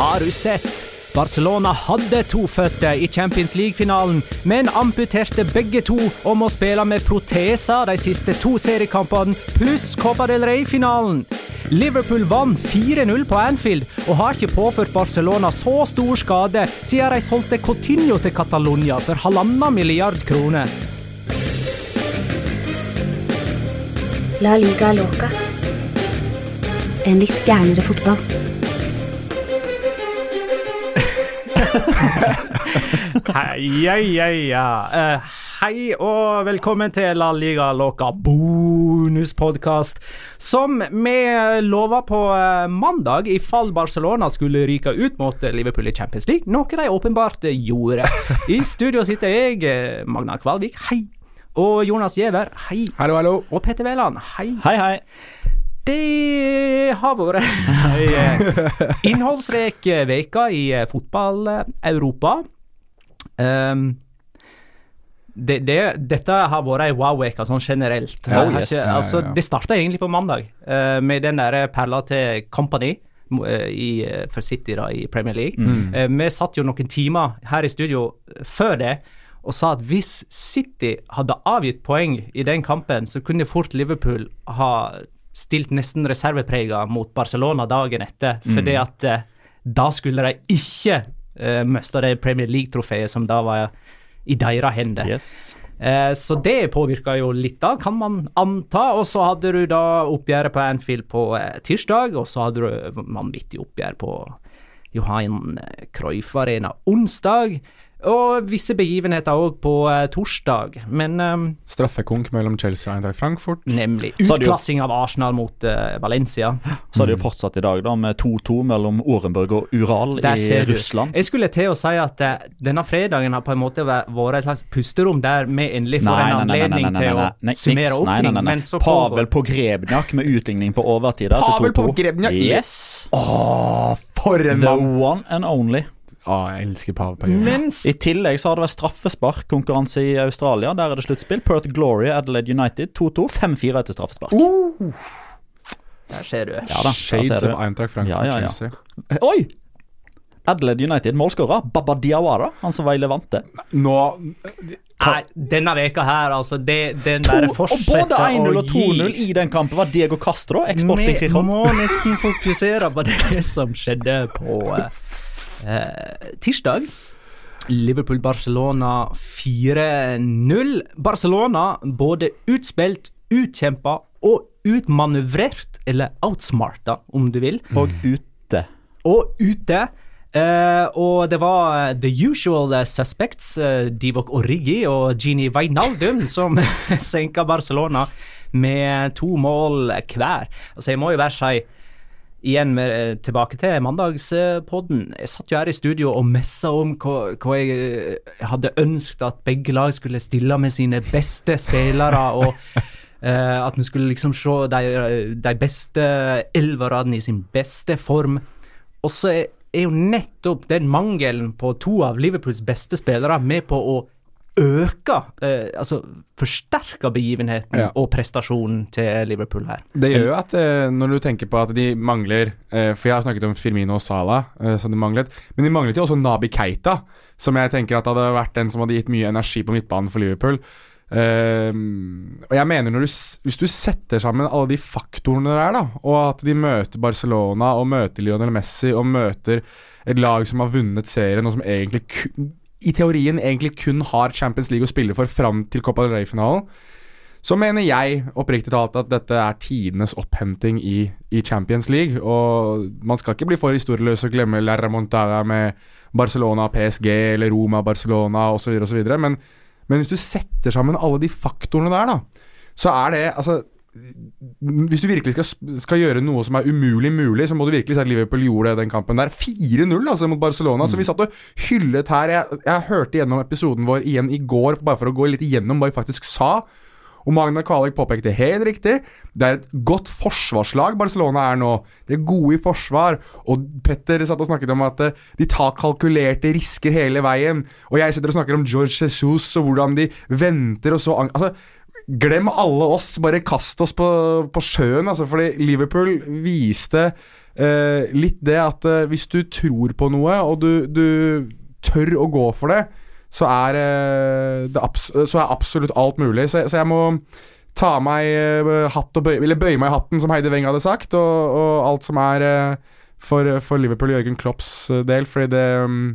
Har du sett? Barcelona hadde to føtter i Champions League-finalen, men amputerte begge to og må spille med proteser de siste to seriekampene, pluss Copa del Rey-finalen. Liverpool vant 4-0 på Anfield og har ikke påført Barcelona så stor skade siden de solgte Coutinho til Catalonia for halvannen milliard kroner. La liga loca. En litt gærnere fotball. Hei, hei, hei. Eh, hei og velkommen til La Liga Loca bonuspodkast, som vi lova på eh, mandag i fall Barcelona skulle ryke ut mot Liverpool i Champions League, noe de åpenbart gjorde. I studio sitter jeg, eh, Magna Kvalvik, hei. Og Jonas Giæver, hei. Hallo, hallo. Og Petter Wæland, hei. Hei, hei. Det har vært ei eh, innholdsrik uke i eh, fotball-Europa. Um, det, det, dette har vært ei wow-uke sånn generelt. Oh, yes. ikke, altså, Ja, ja, ja. Det starta egentlig på mandag, uh, med den der perla til Company. eh, I, eh, for City da, i Premier League. Eh, vi satt jo noen timer her i studio eh, før det og sa at hvis City hadde avgitt poeng i den kampen, så kunne fort Liverpool ha stilt nesten reserveprega mot Barcelona dagen etter. Fordi at eh, da skulle de ikke uh, miste det Premier League-trofeet som da var i deres hender. Yes. Eh, så det påvirka jo litt, da, kan man anta. Og så hadde du da oppgjøret på Anfield på tirsdag, og så hadde du vanvittig oppgjør på Johan Cruyff Arena onsdag. Og visse begivenheter òg på uh, torsdag, men um, Straffekonk mellom Chelsea og Eintracht Frankfurt. nemlig utklassing av Arsenal mot uh, Valencia. Så har det jo fortsatt i dag da med 2-2 mellom Orenburg og Ural Der i. Russland. Jeg skulle til å si at uh, denne fredagen har på en måte væ- vært et slags pusterom der vi endelig får en anledning til å summere opp ting, nei, nei, nei. men så Pavel på Pogrebnjak med utligning på overtid. Pavel 2-2. Pogrebnjak? Yes. Åh, for en The one and only. Ah, jeg elsker powerplay. Mens I tillegg så har det vært straffesparkkonkurranse i Australia. Der er det sluttspill. Perth Glory Adelaide United 2-2. 5-4 etter straffespark. Der ser du. Ja da, Shades ser of du. Eintracht Frankfurt Ja, ja, ja. Chelsea. Oi! Adelaide United målskårer Baba Diawara, han som var i Levante. Nå Nei, denne veka her, altså, det, den To, der og både 1-0 og 2-0 i den kampen var Diego Castro, eksporting Vi må nesten fokusere på det som skjedde på eh, eh, tirsdag. Liverpool-Barcelona 4-0. Barcelona både utspilt, utkjempa og utmanøvrert, eller outsmarta, om du vil. Og ute. Og ute. Eh, og det var the usual suspects, uh, Divok Origi og Gini Wijnaldum, som senka Barcelona med to mål hver. Altså, jeg må jo bare si Igjen med, eh, tilbake til mandagspodden. Jeg satt jo her i studio og messa om hva, hva jeg hadde ønsket at begge lag skulle stille med sine beste spillere. og uh, At vi skulle liksom se de, de beste elverne i sin beste form. Og så er, er jo nettopp den mangelen på to av Liverpools beste spillere med på å øke, eh, altså forsterker begivenheten Ja. og prestasjonen til Liverpool her. Det gjør jo at eh, når du tenker på at de mangler eh, For jeg har snakket om Firmino og Salah, eh, som de manglet. Men de manglet jo også Nabi Keita, som jeg tenker at hadde vært den som hadde gitt mye energi på midtbanen for Liverpool. Eh, og jeg mener du, Hvis du setter sammen alle de faktorene der, da, og at de møter Barcelona og møter Lionel Messi og møter et lag som har vunnet serien, og som egentlig kun, i teorien egentlig kun har Champions League å spille for fram til Copa del Rey-finalen, så mener jeg oppriktig talt at dette er tidenes opphenting i, i Champions League. Og man skal ikke bli for historieløs og glemme La Remontada med Barcelona, PSG eller Roma, Barcelona osv. osv. Men, men hvis du setter sammen alle de faktorene der, da, så er det altså hvis du virkelig skal, skal gjøre noe som er umulig mulig, så må du virkelig si at Liverpool gjorde den kampen der. 4-0 altså mot Barcelona. Så vi satt og hyllet her. Jeg, jeg hørte gjennom episoden vår igjen i går, bare for å gå litt igjennom hva vi faktisk sa. Og Magna Kvalik påpekte helt riktig. Det er et godt forsvarslag Barcelona er nå. De er gode i forsvar. Og Petter satt og snakket om at eh, de tar kalkulerte risker hele veien. Og jeg sitter og snakker om George Jesus og hvordan de venter og så Altså, glem alle oss. Bare kast oss på, på sjøen, altså. Fordi Liverpool viste eh, litt det at eh, hvis du tror på noe, og du, du tør å gå for det, så er, eh, det abs så er absolutt alt mulig. Så, så jeg må ta meg eh, hatt og bøye, eller bøye meg i hatten, som Heidi Weng hadde sagt, og, og alt som er eh, for, for Liverpool og Jørgen Klopps eh, del, fordi det mm,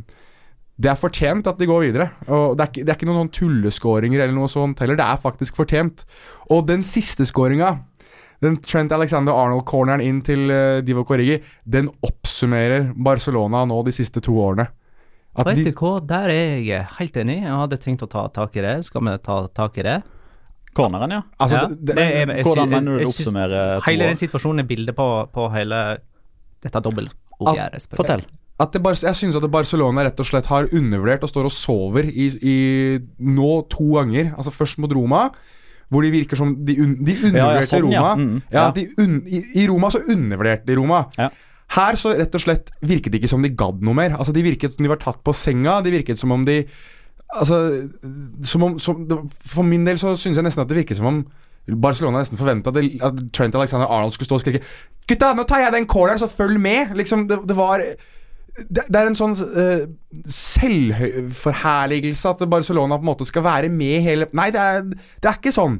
det er fortjent at de går videre. Og Det er ikke, det er ikke noen sånn tulleskåringer eller noe sånt heller. Det er faktisk fortjent. Og den siste skåringa, den Trent Alexander Arnold-corneren inn til uh, Divo Corrigi, den oppsummerer Barcelona nå de siste to årene. At Vet du hva, der er jeg helt enig. Jeg hadde tenkt å ta tak i det. Skal vi ta tak i det? Corneren, ja. altså, Ja, det, det, det er- jeg Hvordan mener du det oppsummerer Hele den situasjonen er bildet på, på hele dette dobbeltoppgjøret. Fortell. At det, Bar- jeg synes at Barcelona rett og slett har undervurdert og står og sover i, i nå to ganger. Altså Først mot Roma, hvor de virker som De, un, de undervurderte sånn, ja. Roma. Mm, ja, ja. de un, i, I Roma så undervurderte de Roma. Her så rett og slett virket det ikke som de gadd noe mer. Altså De virket som de var tatt på senga. De virket som om de Altså som om, som, For min del så synes jeg nesten at det virket som om Barcelona nesten forventa at, at Trent Alexander Arnold skulle stå og skrike 'Gutta, nå tar jeg den corneren, så følg med!' Liksom, det, det var det, det er en sånn uh, selvforherligelse at Barcelona på en måte skal være med hele Nei, det er, det er ikke sånn.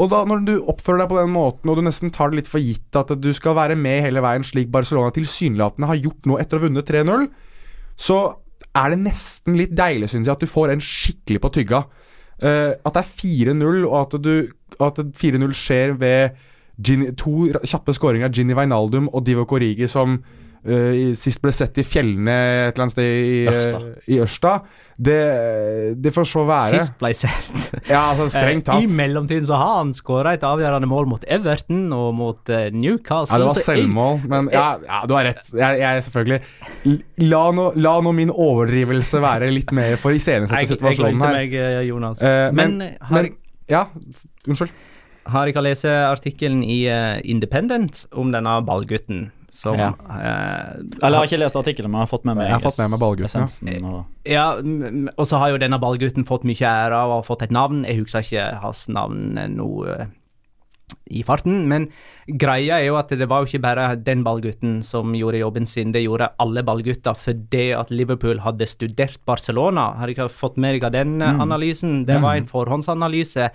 Og da når du oppfører deg på den måten, og du nesten tar det litt for gitt at du skal være med hele veien, slik Barcelona tilsynelatende har gjort nå etter å ha vunnet 3-0, så er det nesten litt deilig, syns jeg, at du får en skikkelig på tygga. Uh, at det er 4-0, og at, at 4-0 skjer ved Gini, to kjappe skåringer av Ginny Wijnaldum og Divo Corrigi, som sist ble sett i fjellene et eller annet sted i Ørsta. eh, i Ørsta. Det, det får så være. Sist ble sett. Ja, altså strengt tatt. I mellomtiden så har han skåra et avgjørende mål mot Everton og mot eh, Newcastle. Ja, det var jeg- selvmål, men ja, ja du har rett. Jeg, jeg selvfølgelig La nå, la nå min overdrivelse være litt mer for iscenesette situasjonen her. jeg glemte meg, eh, Jonas. Uh, men, men, har, men Ja, unnskyld. har ikke lest artikkelen i eh, Independent om denne ballgutten som Ja. eh, Eller jeg har ikke lest artikkelen, men jeg har fått med meg Jeg har fått med meg ballgutten, ja. Og... Ja, og så har jo denne ballgutten fått mye ære og har fått et navn. Jeg husker ikke hans navn eh, nå eh, i farten, men greia er jo at det var jo ikke bare den ballgutten som gjorde jobben sin, det gjorde alle ballgutter fordi at Liverpool hadde studert Barcelona. Har ikke fått med deg den mm. analysen? Det var en forhåndsanalyse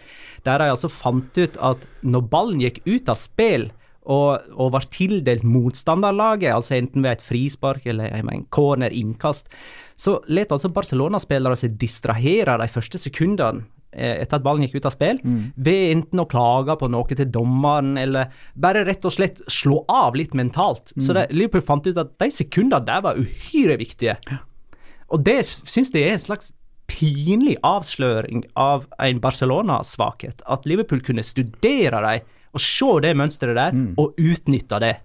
der de altså fant ut at når ballen gikk ut av spill, og, og var tildelt motstanderlaget, altså enten ved et frispark eller en corner, innkast, så lot altså Barcelona-spillere seg distrahere de første sekundene eh, etter at ballen gikk ut av spill, ved enten å klage på noe til dommeren, eller bare rett og slett slå av litt mentalt. Så det, Liverpool fant ut at de sekundene der var uhyre viktige. Og det syns jeg er en slags pinlig avsløring av en Barcelona-svakhet. At Liverpool kunne studere dem og se det mønsteret der, og utnytte det.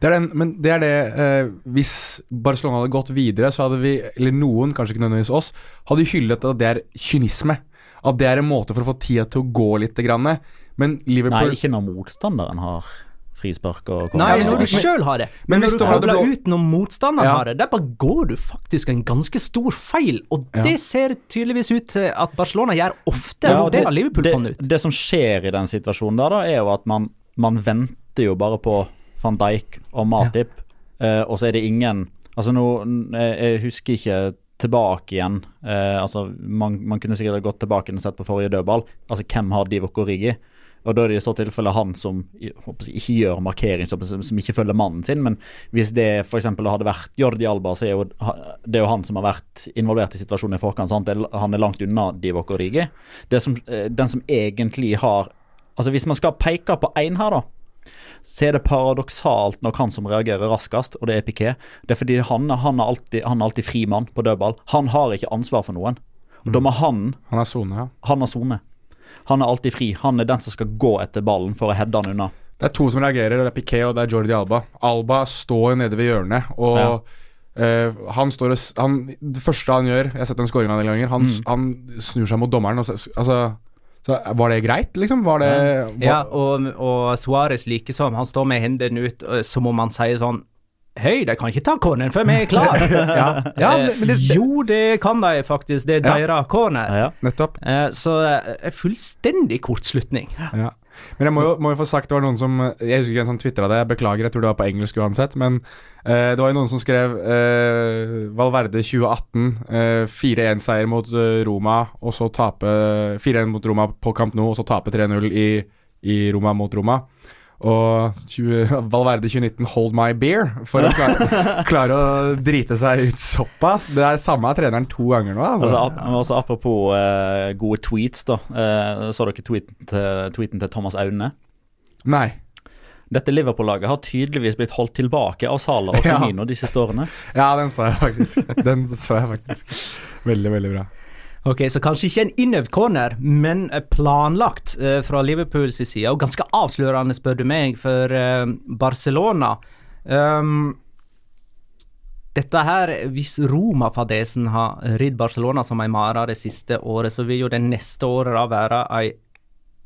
Det er den, men det er det eh, Hvis Barcelona hadde gått videre, så hadde vi, eller noen, kanskje ikke nødvendigvis oss, hadde hyllet at det er kynisme. At det er en måte for å få tida til å gå litt. Grann. Men Nei, ikke når motstanderen har frispark og Nei, når du sjøl har det. men Men hvis når du kobler blå- ut når motstanderen Ja. har det, der går du faktisk en ganske stor feil. Og Ja. det ser tydeligvis ut til at Barcelona gjør ofte, Ja, og det Liverpool det, ut. Det som skjer i den situasjonen der, da, er jo at man, man venter jo bare på van Dijk og Matip, eh, og så er det ingen Altså nå, jeg jeg husker ikke tilbake igjen. Eh, altså man, man kunne sikkert gått tilbake og sett på forrige dødball. Altså hvem har Divock Origi? Og da er det i så tilfelle han som ikke gjør markering, som, ikke følger mannen sin. Men hvis det f.eks. hadde vært Jordi Alba, så er jo det er jo han som har vært involvert i situasjonen i forkant. Er- Han er langt unna Divock og Det som, eh, den som egentlig har Altså Hvis man skal peke på én her, da, så er det paradoksalt nok han som reagerer raskest, og det er Piquet. Det er fordi han, han, er alltid, han er alltid fri mann på dødball. Han har ikke ansvar for noen. Og Da må han Han har sone, ja. Han har sone. Han er alltid fri. Han er den som skal gå etter ballen for å heade han unna. Det er to som reagerer, det er Piquet og det er Jordi Alba. Alba står nede ved hjørnet, og eh, han står og han, Det første han gjør Jeg har sett den skåringa en del ganger. Han, mm. han snur seg mot dommeren og så, Altså så Var det greit, liksom? Var det var, Ja, og, og Suárez likesom. Han står med hendene ut som om han sier sånn Hei, de kan ikke ta corneren før vi er klar. ja, ja, Eh, men det, jo, det kan de faktisk. Det er Ja. deres corner. Ja. Nettopp. Eh, Så eh, fullstendig kortslutning. Ja. Men jeg må jo, må jo få sagt det var noen som Jeg husker ikke hvem som tvitra det, jeg beklager, jeg tror det var på engelsk uansett. Men uh, det var jo noen som skrev uh, Valverde 2018, uh, 4-1-seier mot Roma, og så tape 4-1 mot Roma på Camp Nou, og så tape 3-0 i, i Roma mot Roma. Og 20, Valverde 2019 Hold My Beer for å klare, klare å drite seg ut såpass. Det er samme treneren to ganger nå. Altså. Altså, altså Apropos uh, gode tweets, da. Uh, så dere tweeten til, tweeten til Thomas Aune? Nei. Dette Liverpool-laget har tydeligvis blitt holdt tilbake av Salah og Ja. Firmino de siste årene. Ja, den så jeg faktisk. Den så jeg faktisk. Veldig, veldig bra. Ok, Så kanskje ikke en innøvd corner, men eh, planlagt uh, fra Liverpools side. Og ganske avslørende, spør du meg, for uh, Barcelona. Um, dette her, Hvis Roma-fadesen har ridd Barcelona som ei mare det siste året, så vil jo det neste året da være ei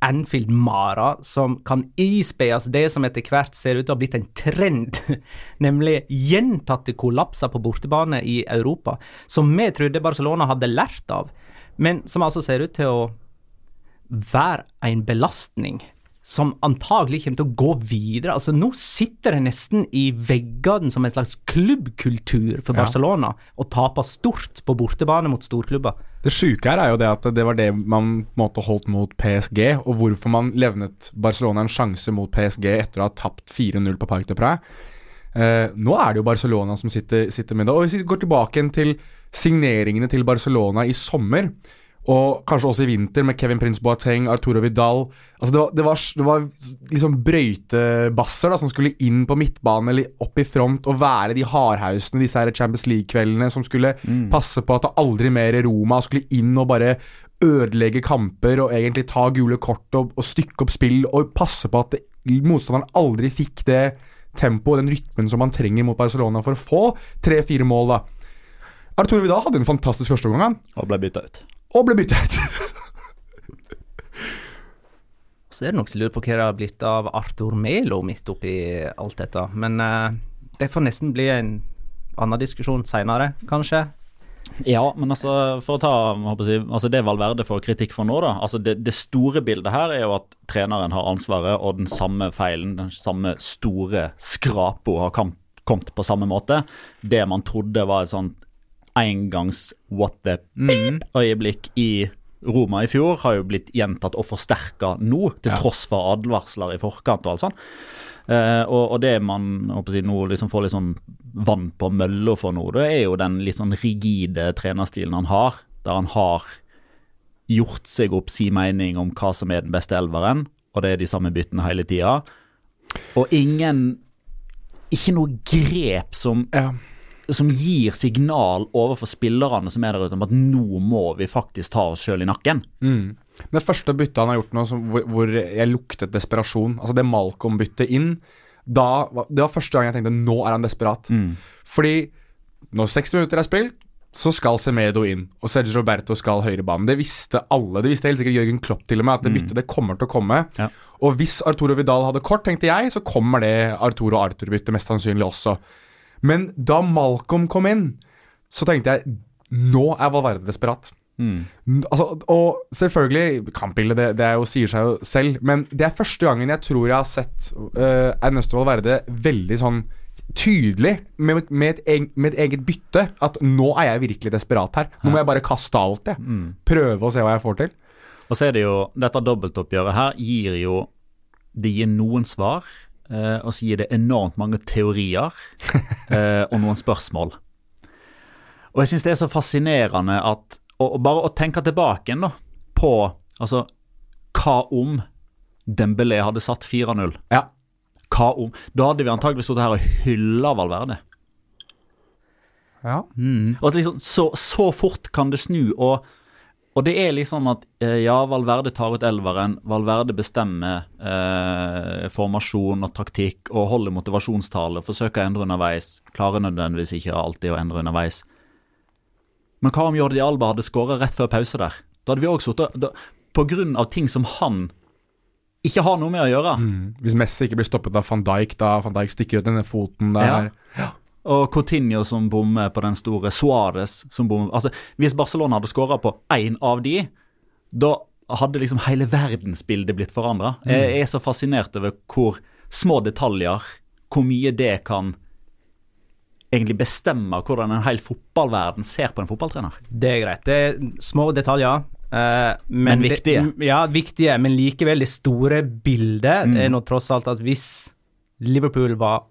Anfield-mara som kan ispeies det som etter hvert ser ut til å ha blitt en trend, nemlig gjentatte kollapser på bortebane i Europa, som vi trodde Barcelona hadde lært av, men som altså ser ut til å være en belastning som antagelig kommer til å gå videre. Altså Nå sitter det nesten i veggene som en slags klubbkultur for Ja. Barcelona å tape stort på bortebane mot storklubber. Det sjuke her er jo det at det var det man på en måte holdt mot PSG, og hvorfor man levnet Barcelona en sjanse mot PSG etter å ha tapt 4-0 på Parc de Prix. Eh, nå er det jo Barcelona som sitter, sitter med det. Og hvis vi går tilbake igjen til signeringene til Barcelona i sommer, og kanskje også i vinter med Kevin Prince Boateng, Arturo Vidal altså det, var, det, var, det var liksom brøytebasser da, som skulle inn på midtbanen eller opp i front og være de hardhausene disse her Champions League-kveldene som skulle passe på at det aldri mer Roma skulle inn og bare ødelegge kamper og egentlig ta gule kort og, og stykke opp spill og passe på at det, motstanderen aldri fikk det tempoet og den rytmen som man trenger mot Barcelona for å få tre-fire mål. da. Arturo Vidal hadde en fantastisk førsteomgang, han, Og ble bytta ut. og ble bytta ut. Så er det noen som lurer på hva det har blitt av Arthur Melo midt oppi alt dette. Men uh, det får nesten bli en annen diskusjon seinere, kanskje. Ja, men altså, for å ta jeg, altså det Valverde får kritikk for nå, da. altså det, det store bildet her er jo at treneren har ansvaret, og den samme feilen, den samme store skrapa har kommet på samme måte. Det man trodde var et sånt engangs what the beep-øyeblikk i Roma i fjor, har jo blitt gjentatt og forsterka nå, til Ja. tross for advarsler i forkant og alt sånt. Eh, og, og det man jeg, nå liksom får litt sånn vann på mølla for nå, det er jo den litt sånn rigide trenerstilen han har, der han har gjort seg opp sin mening om hva som er den beste elveren, og det er de samme byttene hele tida. Og ingen Ikke noe grep som Ja. Som gir signal overfor spillerne som er der ute om at nå må vi faktisk ta oss sjøl i nakken. Mm. Det første byttet han har gjort nå, som, hvor, hvor jeg luktet desperasjon, altså det Malcolm-byttet inn da, Det var første gang jeg tenkte nå er han desperat. Fordi når 60 minutter er spilt, så skal Semedo inn, og Sergio Roberto skal høyrebanen. Det visste alle. Det visste helt sikkert Jørgen Klopp til og med, at det byttet det kommer til å komme. Ja. Og hvis Arturo Vidal hadde kort, tenkte jeg, så kommer det Arturo Arthur-byttet mest sannsynlig også. Men da Malcolm kom inn, så tenkte jeg nå er Valverde desperat. Mm. Altså, og selvfølgelig, kampbildet det, det jo, sier seg jo selv, men det er første gangen jeg tror jeg har sett uh, Ernesto Valverde veldig sånn tydelig med, med, et, med et eget bytte. At nå er jeg virkelig desperat her. Nå må jeg bare kaste alt, jeg. Prøve å se hva jeg får til. Og så er det jo Dette dobbeltoppgjøret her gir jo Det gir noen svar, eh, og så gir det enormt mange teorier eh, og noen spørsmål. Og jeg syns det er så fascinerende at og, og Bare å tenke tilbake da på altså, Hva om Dembélé hadde satt 4-0? Ja. Hva om Da hadde vi antageligvis stått her og hylla Valverde. ja. Og at liksom, så, så fort kan det snu. Og, og det er liksom at eh, ja, Valverde tar ut elveren. Valverde bestemmer eh, formasjon og taktikk og holder motivasjonstale, Forsøker å endre underveis. Klarer nødvendigvis ikke alltid å endre underveis. Men hva om Jordi Alba hadde skåret rett før pause der? Da hadde vi også sittet På grunn av ting som han ikke har noe med å gjøre. Hvis Messi ikke blir stoppet av van Dijk, da van Dijk stikker ut denne foten der. Og Coutinho som bommer på den store, Suárez som bommer Altså, Hvis Barcelona hadde skåra på én av de, da hadde liksom hele verdensbildet blitt forandra. Jeg er så fascinert over hvor små detaljer, hvor mye det kan egentlig bestemme hvordan en hel fotballverden ser på en fotballtrener. Det er greit. Det er små detaljer. Uh, men, Men viktige. Det, ja, viktige, men likevel det store bildet Mm. er nå tross alt at hvis Liverpool var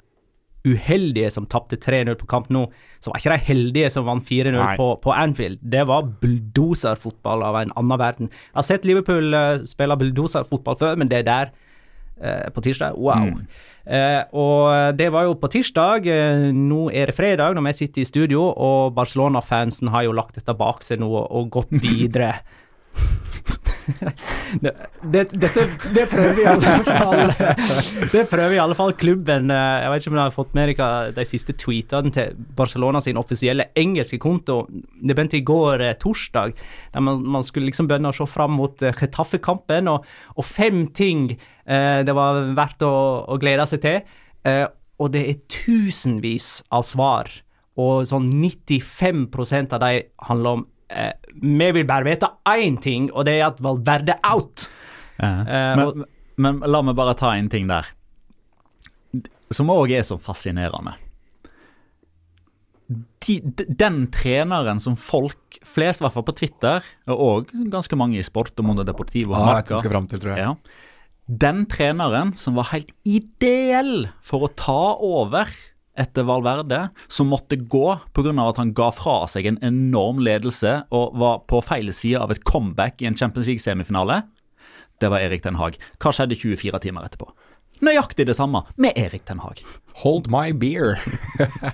uheldige som tapte 3-0 på kamp nå, så var ikke de heldige som vant 4-0 på, på Anfield. Det var bulldoserfotball av en annen verden. Jeg har sett Liverpool uh, spille bulldoserfotball før, men det der eh, på tirsdag, wow. Eh, og det var jo på tirsdag. eh, nå er det fredag når vi sitter i studio, og Barcelona-fansen har jo lagt dette bak seg nå og gått videre. det, det, dette, det prøver i alle fall Det prøver i alle fall klubben. eh, Jeg vet ikke om dere har fått med dere de siste tweetene til Barcelona sin offisielle engelske konto. Det begynte i går, eh, torsdag, der man, man skulle liksom begynne å se fram mot eh, Getafe-kampen, og, og fem ting eh, det var verdt å, å glede seg til. Eh, og det er tusenvis av svar, og sånn 95% av de handler om eh, Vi vil bare vite én ting, og det er at Valverde er out! Eh, men, og- men la meg bare ta en ting der, som òg er så fascinerende. De, den treneren som folk flest, i hvert fall på Twitter, og ganske mange i Sport og Mondo Deportivo Ah, marker, til, ja, Den treneren som var helt ideell for å ta over etter Valverde, som måtte gå pga. at han ga fra seg en enorm ledelse og var på feil side av et comeback i en Champions League-semifinale, det var Erik Den Haag. Hva skjedde 24 timer etterpå? Nøyaktig det samme med Erik Den Haag. Hold my beer.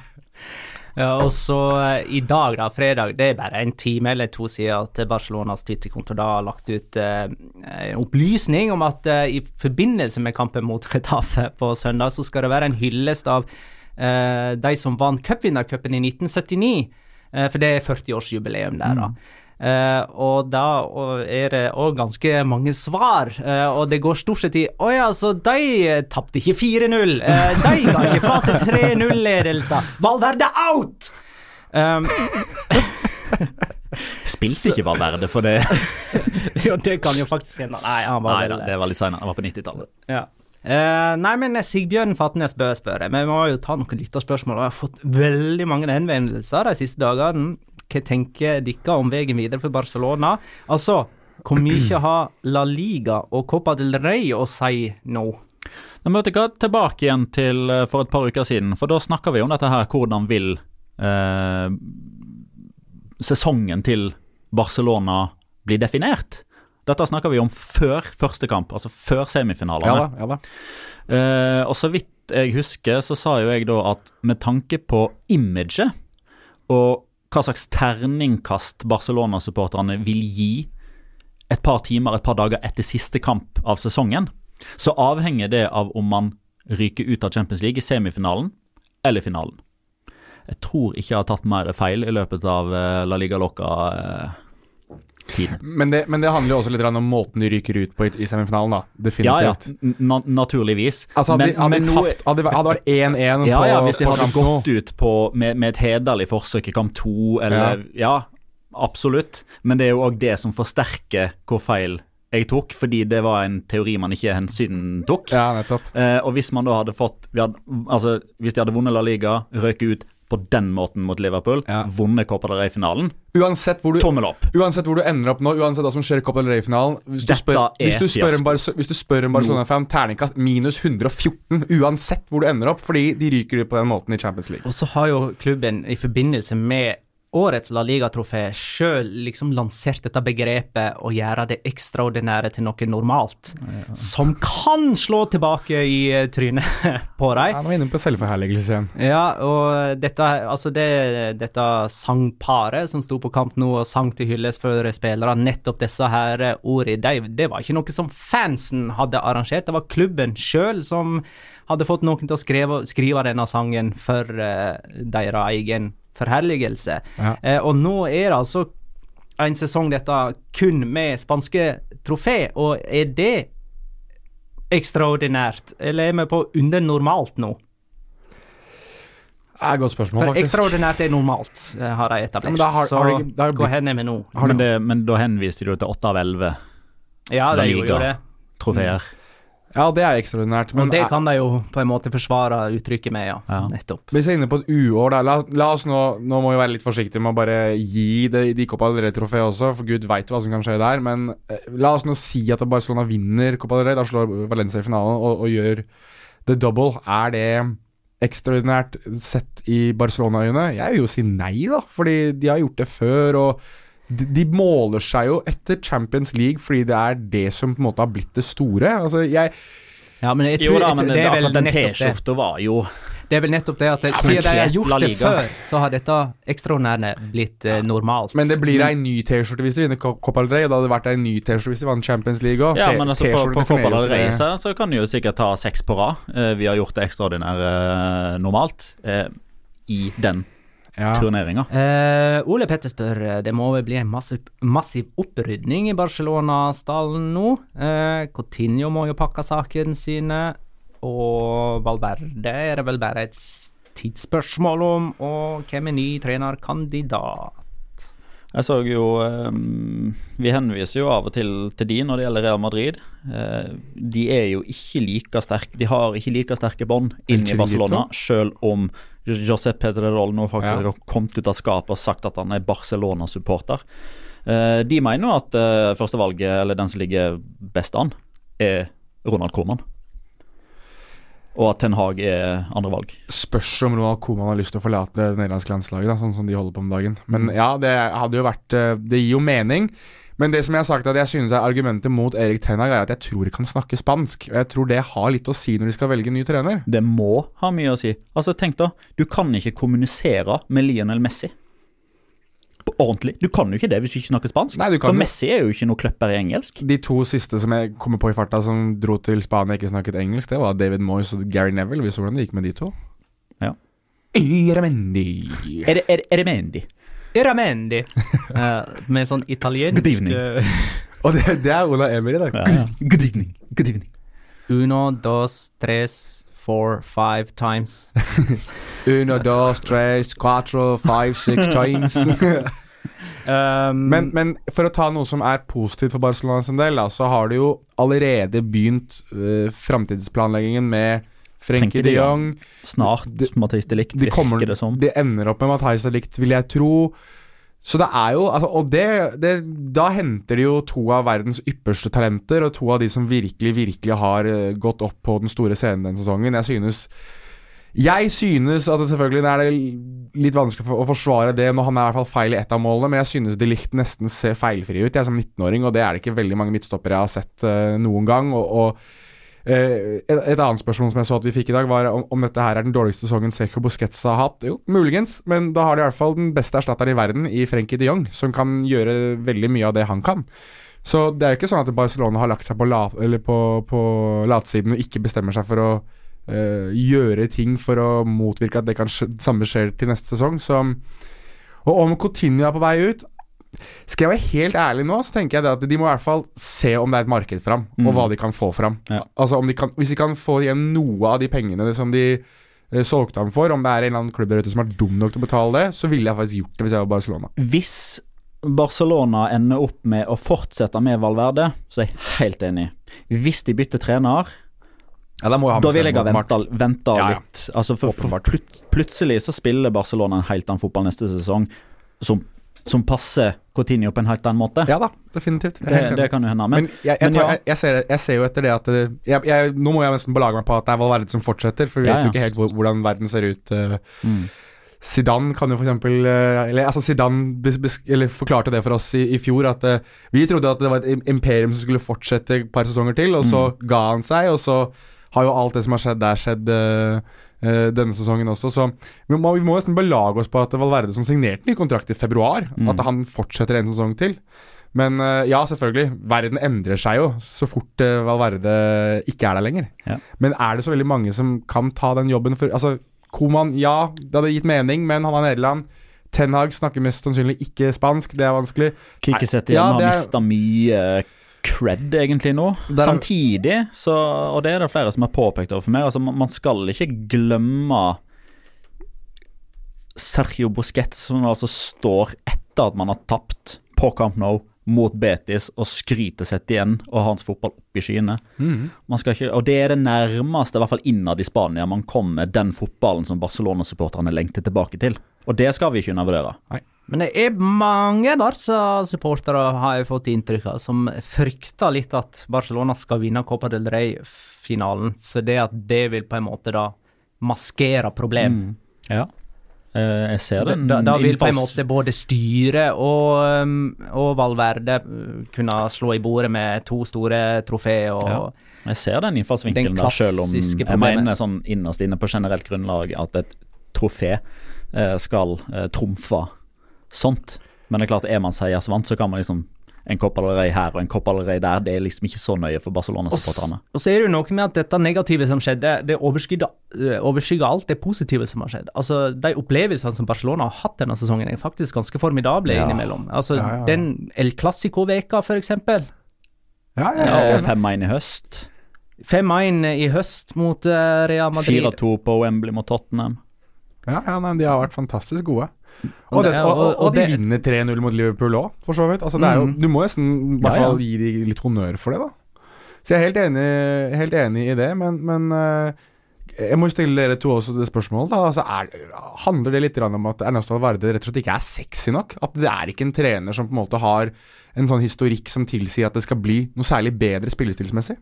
Ja, og så eh, i dag, da, fredag, det er bare en time eller to siden at Barcelonas Twitter-konto da har lagt ut eh, en opplysning om at eh, i forbindelse med kampen mot Retafe på søndag, så skal det være en hyllest av eh, de som vant cupvinnercupen i 1979. Eh, for det er 40-årsjubileum der, da. Eh, og da og er det òg ganske mange svar, uh, og det går stort sett i Å ja, så de eh, tapte ikke 4-0. Uh, de ga ikke fra seg 3-0-ledelser. Valverde out! Um, Spilte ikke Valverde for det? jo, det kan jo faktisk hende. Nei, han var Nei da, det var litt seinere. Det var på 90-tallet. Ja. Eh, nei, men Sigbjørn Fatnes bør spørre. Men vi må jo ta noen lytterspørsmål. Jeg har fått veldig mange henvendelser de siste dagene. Hva tenker dere om veien videre for Barcelona? Altså, hvor mye har La Liga og Copa del Rey å si nå? Nå må vi Tilbake igjen til eh, for et par uker siden, for da snakka vi om dette her. Hvordan vil eh, sesongen til Barcelona bli definert? Dette snakka vi om før første kamp, altså før semifinalene. Ja da, ja. Eh, og så vidt jeg husker, så sa jo jeg da at med tanke på imaget og hva slags terningkast Barcelona-supporterne vil gi et par timer, et par dager etter siste kamp av sesongen, så avhenger det av om man ryker ut av Champions League i semifinalen eller finalen. Jeg tror ikke jeg har tatt mer feil i løpet av eh, La Liga Loca-tiden. Men det, men det handler jo også litt om måten de ryker ut på i, i semifinalen, da. Ja, ja, na naturligvis. Altså, hadde, Men- de- hadde, men tapt, hadde, hadde det vært 1-1 Ja, på, ja, hvis de hadde gått ut på, med, med et hederlig forsøk i kamp to, eller ja. absolutt. Men det er jo òg det som forsterker hvor feil jeg tok, fordi det var en teori man ikke hensyntok. Ja, nettopp. Eh, og hvis man da hadde fått vi hadde, Altså, hvis de hadde vunnet La Liga, røket ut på den måten mot Liverpool, Ja. vunnet Copa del Rey-finalen, Uansett hvor, du, tommel opp. uansett hvor du ender opp nå, uansett hva som skjer i Copa del Rey-finalen Hvis du spør, hvis hvis du spør en Barcelona-fan, terningkast minus 114, uansett hvor du ender opp, fordi de ryker på den måten i Champions League. Og så har jo klubben i forbindelse med årets La Liga-trofé sjøl liksom lansert dette begrepet å gjøre det ekstraordinære til noe normalt. Som kan slå tilbake i trynet på Ja, nå er vi inne på selvforherligelse igjen. Ja, og dette, altså det, dette sangparet som sto på kamp nå og sang til hyllest for spillere, nettopp disse her ordene, det, det var ikke noe som fansen hadde arrangert, det var klubben sjøl som hadde fått noen til å skrive, skrive denne sangen for uh, deres egen forherligelse. Ja. Eh, og nå er det altså en sesong dette kun med spanske trofé, og er det ekstraordinært, eller er vi på under normalt nå? Det er et godt spørsmål, For faktisk. ekstraordinært er normalt, eh, har de etablert. Ja, men da har- så har har hvor hen er vi nå? Men, det, men da henviste du til åtte av elleve Ja, de gjorde jo Liga. det. trofeer. Ja, det er ekstraordinært. Men Og det kan de jo på en måte forsvare uttrykket med, ja. Ja. Nettopp. Hvis jeg er inne på et uår, da. La, la oss nå Nå må vi være litt forsiktige med å bare gi det, de Copa del Rey-trofeet også, for gud veit hva som kan skje der. Men eh, la oss nå si at Barcelona vinner Copa del Rey, da slår Valencia i finalen og, og gjør the double. Er det ekstraordinært sett i Barcelona-øyne? Jeg vil jo si nei, da. Fordi de har gjort det før. og de, de måler seg jo etter Champions League fordi det er det som på en måte har blitt det store. Altså, jeg Ja, men jeg tror, Jo da, men det, er vel den. T-skjorta var jo Det er vel nettopp det at det, Ja, siden de har gjort det før, så har dette ekstraordinære blitt eh, normalt. Men det blir ei ny T-skjorte hvis de vinner Co- Copa del Rey. og Det hadde vært ei ny T-skjorte hvis de vant Champions League òg. Ja, men altså på, på Copa del Rey så, så kan de jo sikkert ta seks på rad. Uh, vi har gjort det ekstraordinære uh, normalt uh, i den ja. turneringa. Eh, Ole Petter spør eh, det må vel bli en massiv, massiv opprydning i Barcelona-stallen nå. Eh, Coutinho må jo pakke sakene sine, og Valverde er det vel bare et tidsspørsmål om, og hvem er ny trenerkandidat? Jeg så jo um, Vi henviser jo av og til til de når det gjelder Real Madrid. Uh, de er jo ikke like sterke De har ikke like sterke bånd inn i Barcelona, selv om Josep Pedrerol nå faktisk Ja. har kommet ut av skapet og sagt at han er Barcelona-supporter. Eh, de mener at eh, førstevalget, eller den som ligger best an, er Ronald Koeman. Og at Ten Hag er andre valg. Spørs om Ronald Koeman har lyst til å forlate det nederlandske landslaget, da, sånn som de holder på om dagen. Men ja, det hadde jo vært eh, Det gir jo mening. Men det som jeg har sagt at jeg synes er argumentet mot Erik Tenag, er at jeg tror de kan snakke spansk. Og jeg tror det har litt å si når de skal velge ny trener. Det må ha mye å si. Altså, tenk da, du kan ikke kommunisere med Lionel Messi. På ordentlig. Du kan jo ikke det hvis du ikke snakker spansk. Nei, du kan For Messi er jo ikke noe kløpper i engelsk. De to siste som jeg kommer på i farta, som dro til Spania og ikke snakket engelsk, det var David Moyes og Gary Neville. Vi så hvordan det gikk med de to. Ja. Er det, er, er det Mendy? Iramendi. Uh, med sånn italiensk Good evening. eh, Og det, det er Ola Emery, Ja. Good evening. Good evening. Uno, dos, tres, four, five times. Uno, dos, tres, cuatro, five, six times. Um, men, men for å ta noe som er positivt for Barcelona sin del, da, så har de jo allerede begynt uh, framtidsplanleggingen med Frenkie de Jong. Snart Mathis de Licht, De, kommer, virker det som. de ender opp med Matheis de Licht, vil jeg tro. Så det er jo altså, Og det, det, da henter de jo to av verdens ypperste talenter, og to av de som virkelig, virkelig har eh, gått opp på den store scenen den sesongen. Jeg synes jeg synes at det selvfølgelig er det litt vanskelig for, å forsvare det når han er i hvert fall feil i ett av målene, men jeg synes de Licht nesten ser feilfri ut. Jeg er som 19-åring, og det er det ikke veldig mange midtstoppere jeg har sett uh, noen gang. og, og et, et, annet spørsmål som jeg så at vi fikk i dag, var om, om dette her er den dårligste sesongen Seco Busquets har hatt. Jo, muligens, men da har de i hvert fall den beste erstatteren i verden i Frenkie de Jong, som kan gjøre veldig mye av det han kan. Så det er jo ikke sånn at Barcelona har lagt seg på, la, på, på latsiden og ikke bestemmer seg for å uh, gjøre ting for å motvirke at det kan samme skjer til neste sesong. Så, og om Coutinho er på vei ut skal jeg være helt ærlig nå, så tenker jeg at de må i hvert fall se om det er et marked fram, mm. og hva de kan få fram. Ja. Altså de kan, Hvis de kan få igjen noe av de pengene som de eh, solgte ham for, om det er en eller annen klubb der ute som er dum nok til å betale det, så ville jeg faktisk gjort det hvis jeg var Barcelona. Hvis Barcelona ender opp med å fortsette med Valverde, så er jeg helt enig. Hvis de bytter trener ja, da vil jeg ha venta ja, ja. litt. Altså for, for plut, plutselig så spiller Barcelona en helt annen fotball neste sesong som, som passer Coutinho på en helt annen måte. Ja da, definitivt. Det, det kan jo hende. Men, men, jeg, jeg, tar, jeg, ser, jeg, ser, jo etter det at det, Nå må jeg nesten belage meg på at det er Valverde som fortsetter, for vi vet jo ikke helt hvordan verden ser ut. Uh, mm. Zidane kan jo for eksempel, eh, eller altså Zidane eller forklarte det for oss i, i fjor, at uh, vi trodde at det var et imperium som skulle fortsette et par sesonger til, og så mm. ga han seg, og så har jo alt det som har skjedd der, skjedd uh, denne sesongen også. Så vi må, vi må nesten belage oss på at Valverde som signerte ny kontrakt i februar, mm. at han fortsetter en sesong til. Men uh, ja, selvfølgelig. Verden endrer seg jo så fort uh, Valverde ikke er der lenger. Ja. Men er det så veldig mange som kan ta den jobben for Altså, Koman, ja, det hadde gitt mening, men han er Nederland. Ten Hag snakker mest sannsynlig ikke spansk, det er vanskelig. Kikiset igjen ja, har mista mye cred egentlig nå. Der, Samtidig, så, og det er det flere som har påpekt overfor meg, altså man skal ikke glemme Sergio Busquets, som altså står etter at man har tapt på Camp Nou mot Betis og skryter sett igjen og har hans fotball opp i skyene. Mm. og det er det nærmeste, i hvert fall innad i Spania, man kommer den fotballen som Barcelona-supporterne lengter tilbake til. Og det skal vi ikke undervurdere. Nei. Men det er mange Barca-supportere, har jeg fått inntrykk av, som frykter litt at Barcelona skal vinne Copa del Rey-finalen, for det at det vil på en måte da maskere problem. Mm. Ja. Uh, jeg ser den. Da, da vil på en måte både styret og, um, og Valverde uh, kunne slå i bordet med to store trofeer. Og ja. Jeg ser den innfallsvinkelen der, selv om jeg problemet. mener sånn innerst inne på generelt grunnlag at et trofé uh, skal trumfe sånt. Men det er klart, er man seiersvant, så kan man liksom en kopp allerede her og en kopp allerede der. Det er liksom ikke så nøye for Barcelona-supporterne. Og så er det jo noe med at dette negative som skjedde, det overskygger, eh, alt det positive som har skjedd. Altså, De opplevelsene som Barcelona har hatt denne sesongen, er faktisk ganske formidable ja. innimellom. Altså, ja, ja, Den El Clásico-veka, eksempel. Ja, ja, ja. 5-1 i høst. 5-1 i høst mot uh, Real Madrid. 4-2 på Wembley mot Tottenham. Ja, ja nei, de har vært fantastisk gode. Og, det, og, og, og de vinner 3-0 mot Liverpool òg, for så vidt. Altså, jo, mm. du må nesten i hvert fall gi dem litt honnør for det, da. Så jeg er helt enig, helt enig i det, men, men uh, jeg må stille dere to også det spørsmålet. Da. Altså, er, handler det litt om at Ernesto Valverde rett og slett ikke er sexy nok? At det er ikke en trener som på en måte har en sånn historikk som tilsier at det skal bli noe særlig bedre spillestilsmessig?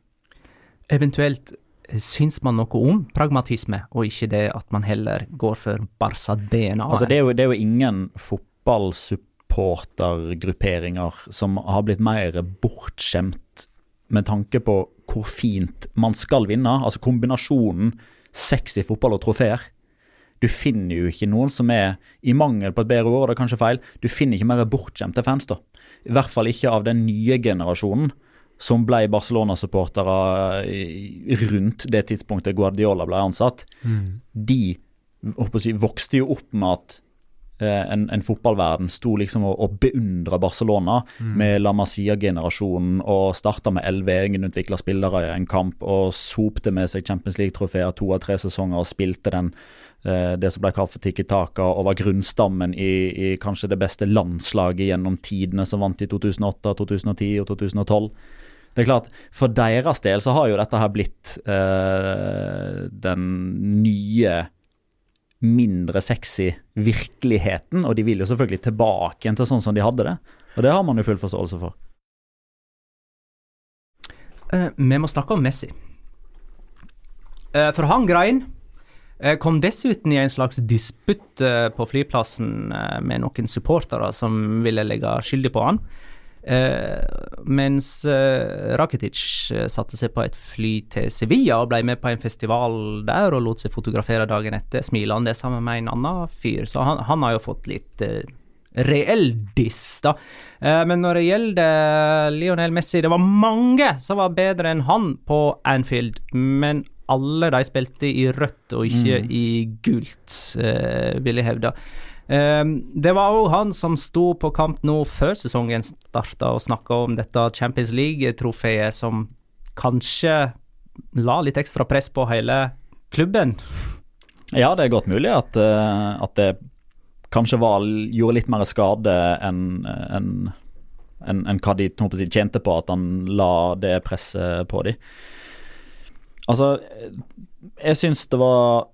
Eventuelt syns man noe om pragmatisme, og ikke det at man heller går for Barca-DNA? Altså, det, det er jo ingen fotballsupportergrupperinger som har blitt mer bortskjemt med tanke på hvor fint man skal vinne. Altså kombinasjonen sexy fotball og trofeer. Du finner jo ikke noen som er, i mangel på et bedre ord, det er kanskje feil, du finner ikke mer bortskjemte fans, da. I hvert fall ikke av den nye generasjonen som ble Barcelona-supportere rundt det tidspunktet Guardiola ble ansatt, mm. de si, vokste jo opp med at eh, en, en, fotballverden sto liksom og, og beundra Barcelona mm. med La Masia-generasjonen og starta med elleve egenutvikla spillere i en kamp og sopte med seg Champions League-trofeer to av tre sesonger og spilte den eh, det som ble kalt for Tiki Taka, og var grunnstammen i, i kanskje det beste landslaget gjennom tidene, som vant i 2008, 2010 og 2012. Det er klart, For deres del så har jo dette her blitt uh, den nye mindre sexy virkeligheten, og de vil jo selvfølgelig tilbake til sånn som de hadde det. Og det har man jo full forståelse for. Uh, vi må snakke om Messi. Uh, for han grein. Uh, kom dessuten i en slags disputt på flyplassen med noen supportere som ville legge skyldig på han. Eh, mens eh, Rakitic eh, satte seg på et fly til Sevilla og ble med på en festival der og lot seg fotografere dagen etter, smilende sammen med en annen fyr. Så han, han har jo fått litt eh, reell diss, da. Eh, men når det gjelder Lionel Messi, det var mange som var bedre enn han på Anfield, men alle de spilte i rødt og ikke i gult, eh, vil jeg hevde. Um, det var òg han som sto på kamp nå før sesongen starta og snakka om dette Champions League-trofeet som kanskje la litt ekstra press på hele klubben. Ja, det er godt mulig at, eh, at det kanskje var, gjorde litt mer skade enn en, enn- en hva de jeg, tjente på at han la det presset på dem. Altså, jeg syns det var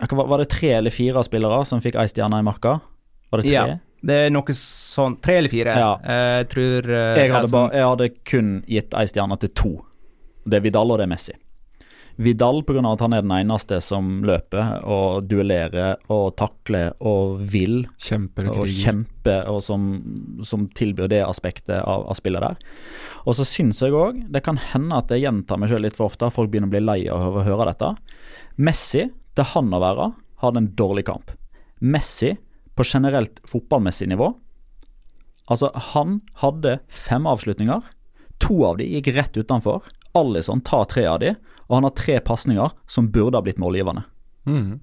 Var det tre eller fire spillere som fikk ei stjerne i marka? Var det tre? Ja, det er noe sånn Tre eller fire. Ja. Eh, Jeg tror eh, Jeg hadde, som- ba, jeg hadde kun gitt ei stjerne til to. Det er Vidal og det er Messi. Vidal pga. at han er den eneste som løper og duellerer og takler og vil Kjemper og og kjemper, og som, som tilbyr det aspektet av, av spillet der. Og så syns jeg òg det kan hende at jeg gjentar meg sjøl litt for ofte, folk begynner å bli lei av å høre dette. Messi, til han å være, hadde en dårlig kamp. Messi, på generelt fotballmessig nivå Altså, han hadde fem avslutninger. To av de gikk rett utenfor. Alison tar tre av de, og han har tre pasninger som burde ha blitt målgivende. Mm.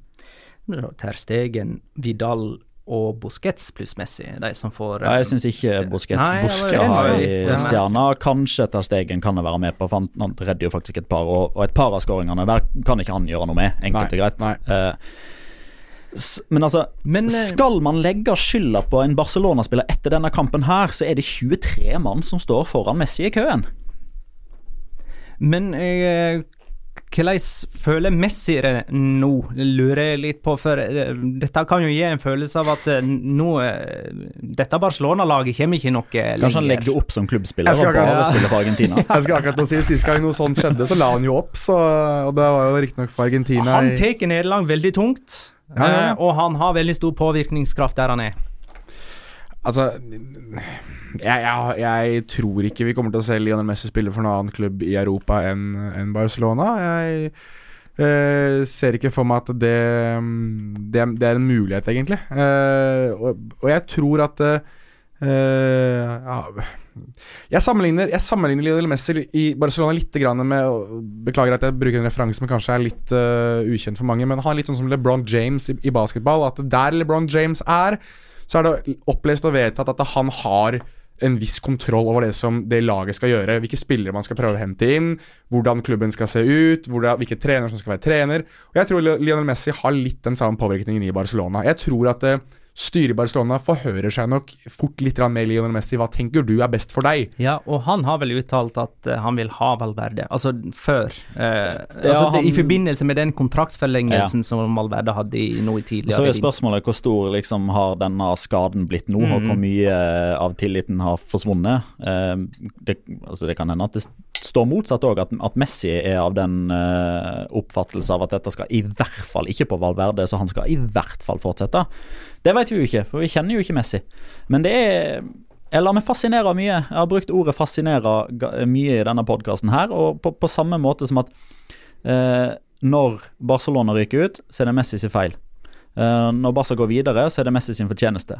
Ter Stegen, Vidal og Busquets pluss Messi, de som får Ja, eh, jeg syns ikke ste- Busquets Nei, Stjerna eh. Kanskje etter Stegen kan det være med på, for han, redder jo faktisk et par, og, og et par av skåringene der kan ikke han gjøre noe med, enkelt og greit. nei. Uh, s- men altså, Men, eh, skal man legge skylda på en Barcelona-spiller etter denne kampen her, så er det 23 mann som står foran Messi i køen. Men eh, hvordan føler Messi det nå, lurer jeg litt på. For dette kan jo gi en følelse av at nå Dette Barcelona-laget kommer ikke noe lenger. Kanskje han legger opp som klubbspiller og bare spiller for Argentina. Jeg skal akkurat si Sist gang noe sånt skjedde, så la han jo opp. Så, og det var jo riktignok for Argentina. Han tar Nederland veldig tungt, Ja, ja, ja. og han har veldig stor påvirkningskraft der han er. Altså jeg, jeg, jeg tror ikke vi kommer til å se Lionel Messi spille for noen annen klubb i Europa enn en Barcelona. Jeg eh, ser ikke for meg at det, det, det er en mulighet, egentlig. Eh, og, og jeg tror at eh, ja, jeg sammenligner, jeg sammenligner Lionel Messi i Barcelona litt med Beklager at jeg bruker en referanse som kanskje er litt uh, ukjent for mange, men han er litt sånn som LeBron James i, i basketball. At der LeBron James er, så er det opplest og vedtatt at han har en viss kontroll over det som det laget skal gjøre. Hvilke spillere man skal prøve å hente inn, hvordan klubben skal se ut, hvilke trenere som skal være trener. Og Jeg tror Lionel Messi har litt den samme påvirkningen i Barcelona. Jeg tror at eh, styret i Barcelona forhører seg nok fort litt mer med Lionel Messi. Hva tenker du er best for deg? Ja, og han har vel uttalt at eh, han vil ha Valverde, altså før. eh, Ja, altså han, I forbindelse med den kontraktsforlengelsen som Valverde hadde i, nå i Så er spørsmålet hvor stor liksom har denne skaden blitt nå, og hvor mye eh, av tilliten har forsvunnet. Eh, det, altså det kan hende at det står motsatt òg, at, at Messi er av den eh, oppfattelse av at dette skal i hvert fall ikke på Valverde, så han skal i hvert fall fortsette. Det vet vi jo ikke, for vi kjenner jo ikke Messi. Men det er jeg lar meg fascinere mye. Jeg har brukt ordet 'fascinere' mye i denne podkasten her, og på, på samme måte som at eh, når Barcelona ryker ut, så er det Messi sin feil. Eh, når Barca går videre, så er det Messi sin fortjeneste.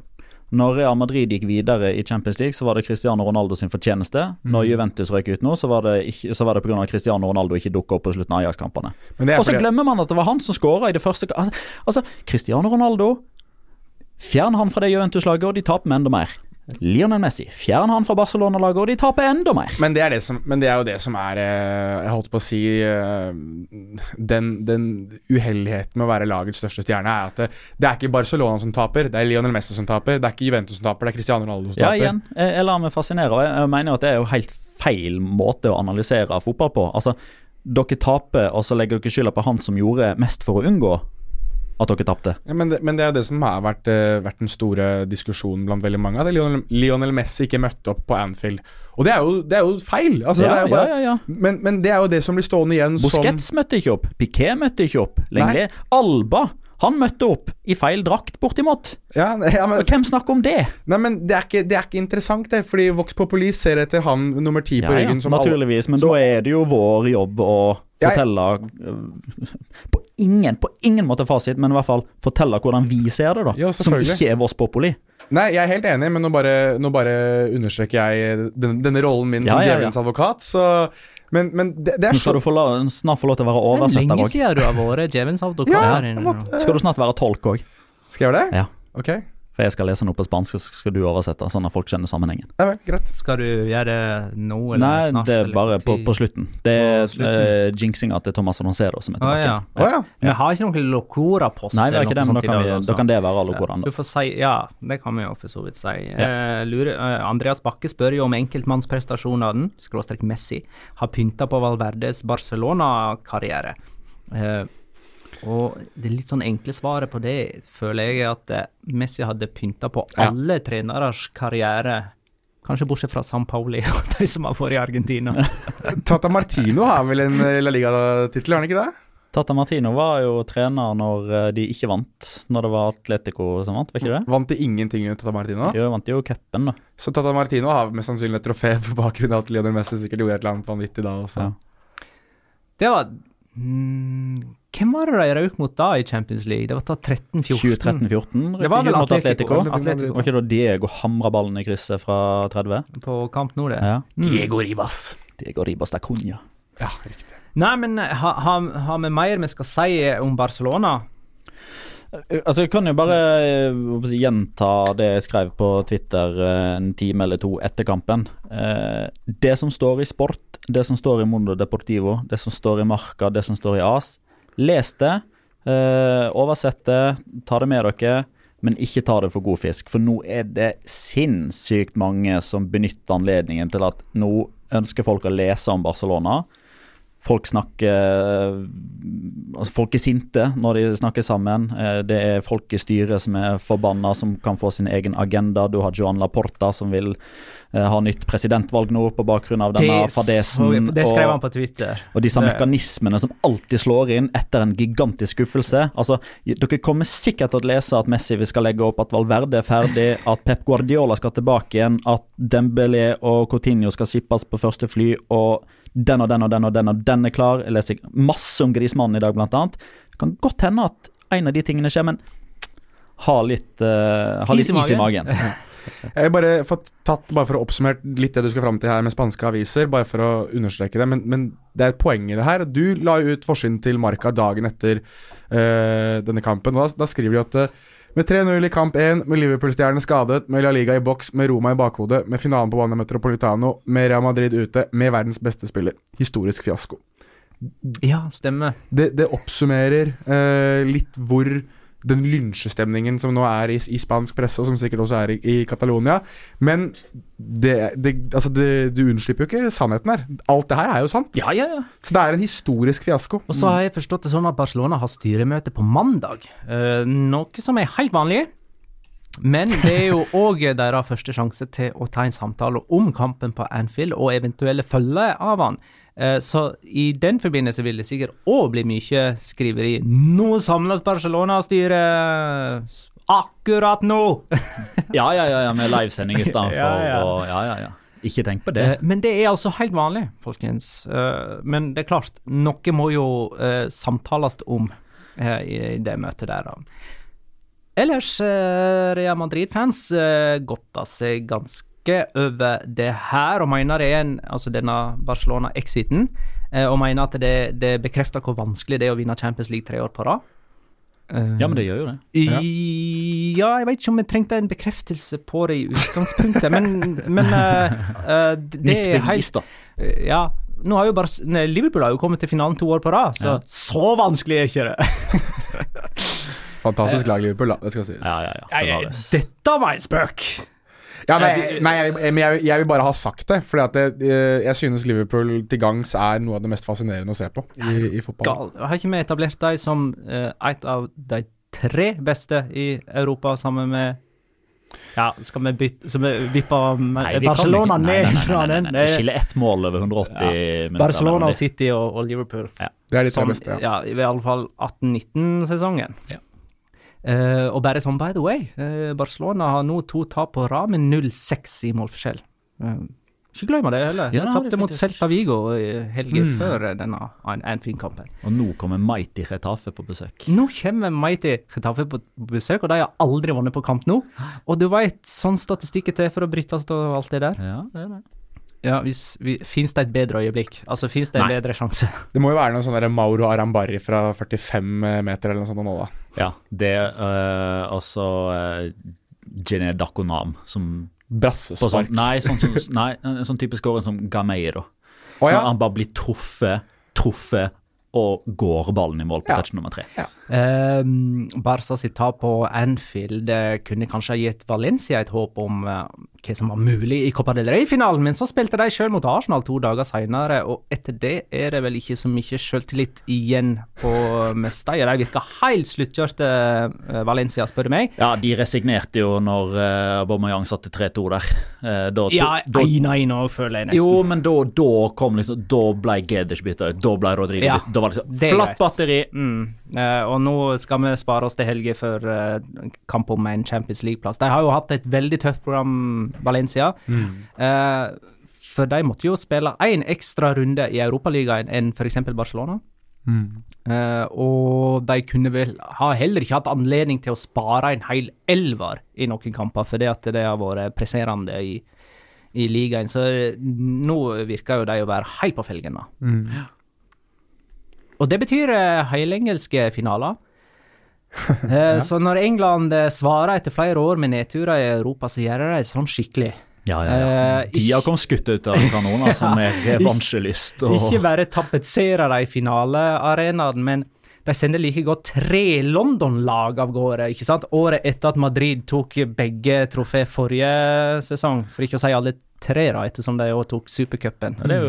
Når Real Madrid gikk videre i Champions League, så var det Cristiano Ronaldo sin fortjeneste. Når Juventus røyk ut nå, så var det, ikke, så var det pga. at Cristiano Ronaldo ikke dukka opp på slutten av Ajax-kampene. Og så glemmer man at det var han som skåra i det første Altså, altså, Cristiano Ronaldo Fjern han fra det Juventus-laget, og de taper med enda mer. Lionel Messi Fjern han fra Barcelona-laget, og de taper enda mer. Men det er, det som, men det er jo det som er eh, Jeg holdt på å si eh, Den, den uheldigheten med å være lagets største stjerne, er at det, det er ikke Barcelona som taper, det er Lionel Messi som taper, det er ikke Juventus som taper, det er Cristiano Ronaldo som Ja, taper. igjen, jeg, jeg lar meg fascinere, og jeg mener at det er jo helt feil måte å analysere fotball på. Altså, dere taper, og så legger dere skylda på han som gjorde mest for å unngå. At dere tapte. Ja, men, det, men det er jo det som har vært, eh, vært den store diskusjonen blant veldig mange. At Lionel, Lionel Messi ikke møtte opp på Anfield. Og det er jo, det er jo feil! Altså, Ja, det er jo bare, ja. Men, men det er jo det som blir stående igjen Busquets møtte ikke opp. Piquet møtte ikke opp. Lenglet. Alba han møtte opp i feil drakt, bortimot. ja, ja, men, hvem snakker om det? Nei, men det er, ikke, det er ikke interessant, det. Fordi Vox Populi ser etter han nummer ti på Ja, ja, ryggen. som alle- naturligvis, men som- da er det jo vår jobb å Ja, ja. fortelle øh, på, ingen, på ingen måte fasit, men i hvert fall fortelle hvordan vi ser det, da. Ja, som ikke er Vox Populi. Nei, jeg er helt enig, men nå bare, nå bare understreker jeg den, denne rollen min Ja, som ja, ja. djevelens advokat. Så, men, men det, det er Nå skal så du få la, snart få lov til å være er oversetter lenge siden du har vært djevelens advokat Ja, måtte- Skal du snart være tolk òg? Skal jeg gjøre det? Ja. Ok. For jeg skal lese noe på spansk, så skal du oversette, sånn at folk skjønner sammenhengen. Ja greit. Skal du gjøre det nå eller Nei, snart? det er bare på, på slutten. Det er uh, jinxinga til Thomas Roncero som er Å tilbake. ja. Å ja. Vi har ikke noen Locora-post. Nei, vi har ikke det, men da kan, vi, da kan det være Locoraen. Ja, kodene. Du får si Ja, det kan vi jo for så vidt si. Eh, lurer, uh, Andreas Bakke spør jo om enkeltmannsprestasjonene, skråstrek Messi, har pynta på Valverdes Barcelona-karriere. Eh, og det litt sånn enkle svaret på det føler jeg er at eh, Messi hadde pynta på Ja. alle treneres karriere. Kanskje bortsett fra San Pauli og de som har vært i Argentina. Tata Martino har vel en eh, La Liga-tittel, har han ikke det? Tata Martino var jo trener når eh, de ikke vant, når det var Atletico som vant, var ikke det? Vant de ingenting under Tata Martino? Jo, vant jo cupen, da. Så Tata Martino har mest sannsynlig et trofé på bakgrunn av at Lionel Messi sikkert gjorde et eller annet vanvittig da også. Ja. Det var mm, Hvem var det de røk mot da i Champions League? Det var da 13-14. 2013-14 Det var vel Atletico. Atletico. Atletico. Var ikke da Diego hamra ballen i krysset fra 30? På kamp nå, det. Ja. Diego Ribas. Diego Ribas da Cunha. Ja, riktig. Nei, men har ha, ha vi mer vi skal si om Barcelona? Altså, Jeg kan jo bare eh, si, gjenta det jeg skrev på Twitter eh, en time eller to etter kampen. Eh, det som står i Sport, det som står i Mondo Deportivo, det som står i Marca, det som står i AS, les det. Oversett det, ta det med dere, men ikke ta det for god fisk. For nå er det sinnssykt mange som benytter anledningen til at nå ønsker folk å lese om Barcelona. Folk snakker altså Folk er sinte når de snakker sammen. Eh, Det er folk i styret som er forbanna, som kan få sin egen agenda. Du har Joan Laporta som vil eh, ha nytt presidentvalg nå på bakgrunn av denne fadesen. det skrev han på Twitter. og disse mekanismene som alltid slår inn etter en gigantisk skuffelse. Altså, Dere kommer sikkert til å lese at Messi vi skal legge opp, at Valverde er ferdig, at Pep Guardiola skal tilbake igjen, at Dembélé og Coutinho skal skippes på første fly, og den og den og den og den og den er klar. Jeg leser masse om Grismannen i dag, blant annet. Det kan godt hende at en av de tingene skjer, men ha litt, uh, ha litt Is i is i magen. Jeg har bare fått tatt, bare for å oppsummere litt det du skal fram til her med spanske aviser, bare for å understreke det, men, men det er et poeng i det her. Du la ut forsiden til Marca dagen etter uh, denne kampen, og da, da skriver de at eh, med 3-0 i kamp 1, med Liverpool-stjernen skadet, med La Liga i boks, med Roma i bakhodet, med finalen på Bane Metropolitano, med Real Madrid ute, med verdens beste spiller. Historisk fiasko. Ja, stemmer. Det, det oppsummerer eh, litt hvor den lynsjestemningen som nå er i, i spansk presse, og som sikkert også er i, i Catalonia. Men det, det, altså det, du unnslipper jo ikke sannheten her. Alt det her er jo sant. Ja, ja, ja. Så det er en historisk fiasko. Og så har jeg forstått det sånn at Barcelona har styremøte på mandag, Uh, noe som er helt vanlig. Men det er jo òg deres første sjanse til å ta en samtale om kampen på Anfield og eventuelle følger av han. Eh, Så i den forbindelse vil det sikkert òg bli mye skriveri. Nå samles Barcelona-styret akkurat nå! Ja, ja, ja, ja med livesending utenfor Ja, ja. og Ja, ja, ja. Ikke tenk på det. Eh, Men det er altså helt vanlig, folkens. Eh, Men det er klart, noe må jo samtales om i det møtet der. Ellers, Real Madrid-fans godter seg ganske over det her, og mener det er en, altså denne Barcelona-exiten, eh, og mener at det, det bekrefter hvor vanskelig det er å vinne Champions League tre år på rad. Ja, men det gjør jo det. Ja, Ja, jeg vet ikke om jeg trengte en bekreftelse på det i utgangspunktet, men, men uh, eh, det er helt. Ja. Nå har jo bare, nei, Liverpool har jo kommet til finalen to år på rad, så Ja. så vanskelig er ikke det. Fantastisk lag, Liverpool, da. Det skal sies. Ja, ja, ja. Det var det. dette var en spøk! Ja, men, nei, jeg, men jeg, jeg vil bare ha sagt det. Fordi at eh, jeg synes Liverpool til gangs er noe av det mest fascinerende å se på i, i fotball. Har ikke vi etablert dem som eh, et av de tre beste i Europa sammen med Ja, skal vi bytte Så vi vipper Nei, vi Barcelona ikke- nei, nei, ned nei, fra nei, den? nei, nei. Det skiller ett mål over 180 minutter. Barcelona og. City og, og Liverpool. Ja. Det er de tre beste, ja. ja. I alle fall 18-19-sesongen. Ja. Eh, og bare sånn, by the way, uh, Barcelona har nå to tap på rad med 0-6 i målforskjell. Uh, ikke glem det heller. Ja, de tapte mot. Celta Vigo helgen Mm. før denne An- Anfield-kampen. Og nå kommer Mighty Retafe på besøk. Nå kommer Mighty Getafe på besøk, og de har aldri vunnet på kamp nå. Og du veit, sånn statistikk er til for å brytes og alt det der. Ja, det er det. Ja, hvis, vi, Fins det et bedre øyeblikk? Altså, fins det en Nei. bedre sjanse? Det må jo være noe sånn der Mauro Arambari fra 45 meter eller noe sånt nå, da. Ja, det øh, altså øh, Jené Dakonam som Brassespark. sånn, Nei, sånn, sånn, nei, en sånn type scoring som Gameiro. Oh, Så ja. han bare blir truffet, truffet og går ballen i mål på Ja. touch nummer tre. Um, Barca sitt tap på Anfield eh, kunne kanskje ha gitt Valencia et håp om eh, hva som var mulig i Copa del Rey-finalen, men så spilte de sjøl mot Arsenal to dager seinere, og etter det er det vel ikke så mye sjøltillit igjen på Mestalla. De virka helt sluttkjørte, eh, Valencia, spør du meg. Ja, de resignerte jo når uh, Aubameyang satte 3-2 der. Eh, da, Ja, 1-1 òg, føler jeg nesten. jo, men da, da kom liksom Da ble Geders bytta ut. Da ble Rodrigo Ja, bytta. Da var det liksom flatt batteri. Mm. Eh, og nå skal vi spare oss til helga for uh, kamp om en Champions League-plass. De har jo hatt et veldig tøft program, Valencia. Eh, for de måtte jo spille én ekstra runde i Europaligaen enn f.eks. Barcelona. Eh, og de kunne vel ha heller ikke hatt anledning til å spare en hel elver i noen kamper, fordi at det har vært presserende i, i ligaen. Så nå virker jo de å være helt på felgen. da. Og det betyr uh, helengelske finaler. ja. Så når England eh, svarer etter flere år med nedturer i Europa, så gjør de det sånn skikkelig. Ja, ja, ja. Eh, De har kommet skutt ut av kanoner som er revansjelyst. Og... Ikke bare tapetserer de finalearenaen, men de sender like godt tre London-lag av gårde. ikke sant? Året etter at Madrid tok begge trofé forrige sesong, for ikke å si alle tre, da, ettersom de òg tok supercupen. Det,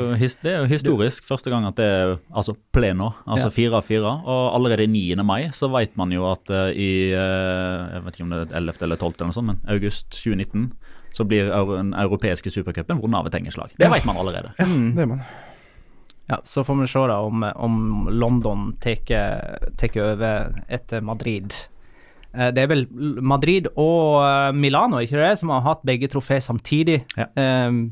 det er jo historisk. Første gang at det er altså pleno, altså fire av fire. Og allerede 9. mai så vet man jo at eh, i eh, Jeg vet ikke om det er 11. eller 12., eller noe sånt, men august 2019 så blir den europeiske supercupen vunnet av et engelsk lag. Det vet man allerede. Ja, Det er man. Ja, Så får vi se da om, om London tar over etter Madrid. Eh, Det er vel Madrid og eh, Milano, ikke det, som har hatt begge trofé samtidig. Ja. Um,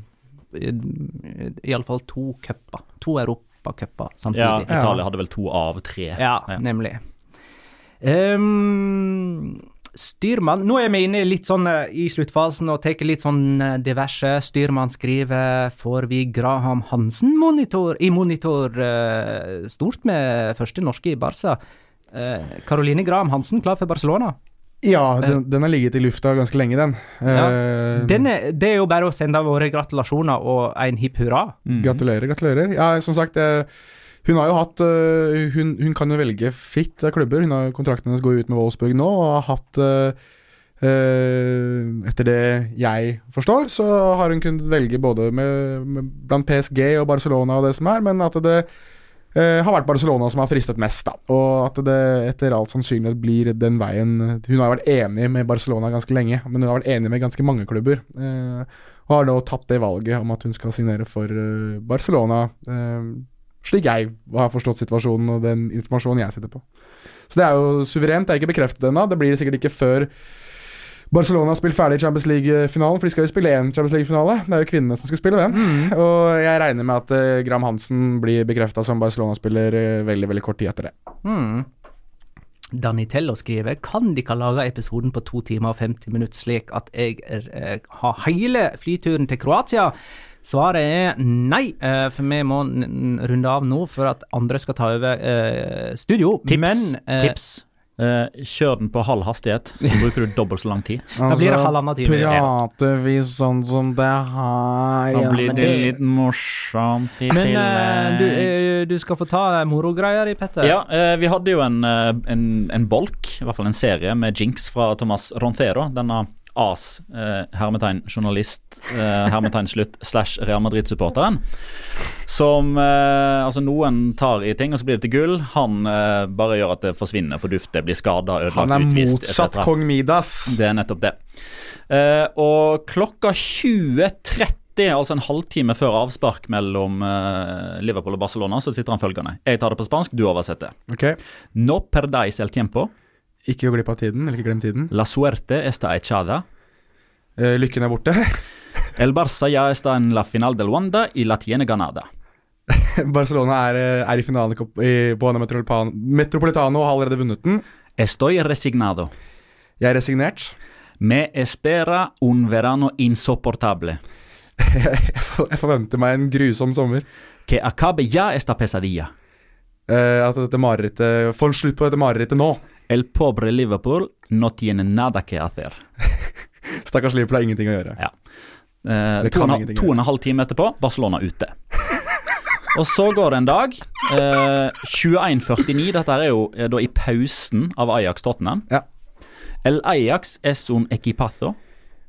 Iallfall to cuper. To europacuper Ja, samtidig. Italia hadde vel to av tre. Ja, nemlig. Ehm, styrmann Nå er vi inne litt sånn eh, i sluttfasen og tar litt sånn eh, diverse. Styrmann skriver får vi Graham Hansen-monitor i monitor eh, stort med første norske i Barca. Karoline Graham Hansen klar for Barcelona. Ja, den, den har ligget i lufta ganske lenge, den. Ja. Den er, det er jo bare å sende våre gratulasjoner og en hipp hurra. Gratulerer, gratulerer. Ja, som sagt, eh, hun har jo hatt eh, hun, hun kan jo velge fritt av klubber. Hun har Kontrakten hennes går ut med Wolfsburg nå, og har hatt Uh, Etter det jeg forstår, så har hun kunnet velge både med, med, blant PSG og Barcelona og det som er, men at det uh, har vært Barcelona som har fristet mest, da. Og at det etter all sannsynlighet blir den veien Hun har vært enig med Barcelona ganske lenge, men hun har vært enig med ganske mange klubber. Uh, og har nå tatt det valget om at hun skal signere for Barcelona. eh, slik jeg har forstått situasjonen og den informasjonen jeg sitter på. Så det er jo suverent. Det er ikke bekreftet ennå. Det blir det sikkert ikke før Barcelona har spilt ferdig Champions League-finalen, for de skal jo spille én Champions League-finale. Det er jo kvinnene som skal spille den. Og jeg regner med at uh, Graham Hansen blir bekrefta som Barcelona-spiller uh, veldig veldig kort tid etter det. Mm. Danitello skriver Kan de ikke lage episoden på to timer og 50 minutter slik at jeg eh, har hele flyturen til Kroatia? Svaret er nei, eh, for vi må runde av nå for at andre skal ta over eh, studio. Tips. Men eh, tips. Kjør den på halv hastighet, så bruker du dobbelt så lang tid. Da blir det halvannen time. Prater vi sånn som det her Da blir det det- litt morsomt i Men eh, du, du skal få ta morogreia di, Petter. Ja, vi hadde jo en, en, en bolk, i hvert fall en serie, med jinx fra Thomas Ronthero. Denne AS, eh, hermetegn journalist, eh, hermetegn slutt, slash Real Madrid-supporteren. Som eh, Altså, noen tar i ting, og så blir det til gull. Han eh, bare gjør at det forsvinner, fordufter, blir skada, Han er utvist motsatt etc. kong Midas. Det er nettopp det. Eh, og klokka 20.30, altså en halvtime før avspark mellom eh, Liverpool og Barcelona, så sitter han følgende. Jeg tar det på spansk, du oversetter. Ok, No perdais el tiempo. Ikke gå glipp av tiden, eller ikke glem tiden. La suerte está echada. Eh, lykken er borte. El Barça ya está en la final del Wanda y la tiene ganada. Barcelona er, eh, er i finalen i- på Ana Metropolitano, Metropolitano og har allerede vunnet den. Estoy resignado. Jeg er resignert. Me espera un verano insoportable. Jeg forventer meg en grusom sommer. Que acabe ya esta pesadilla. Eh, at dette marerittet Få en slutt på dette marerittet nå. El pobre Liverpool no tiene nada que hacer. Stakkars Liverpool har ingenting å gjøre. Ja. Eh, to, og to og en halv time etterpå, Barcelona ute. Og så går det en dag. Eh, 21.49, dette er jo eh, da i pausen av Ajax Tottenham. Ja. El Ajax es un equipazo.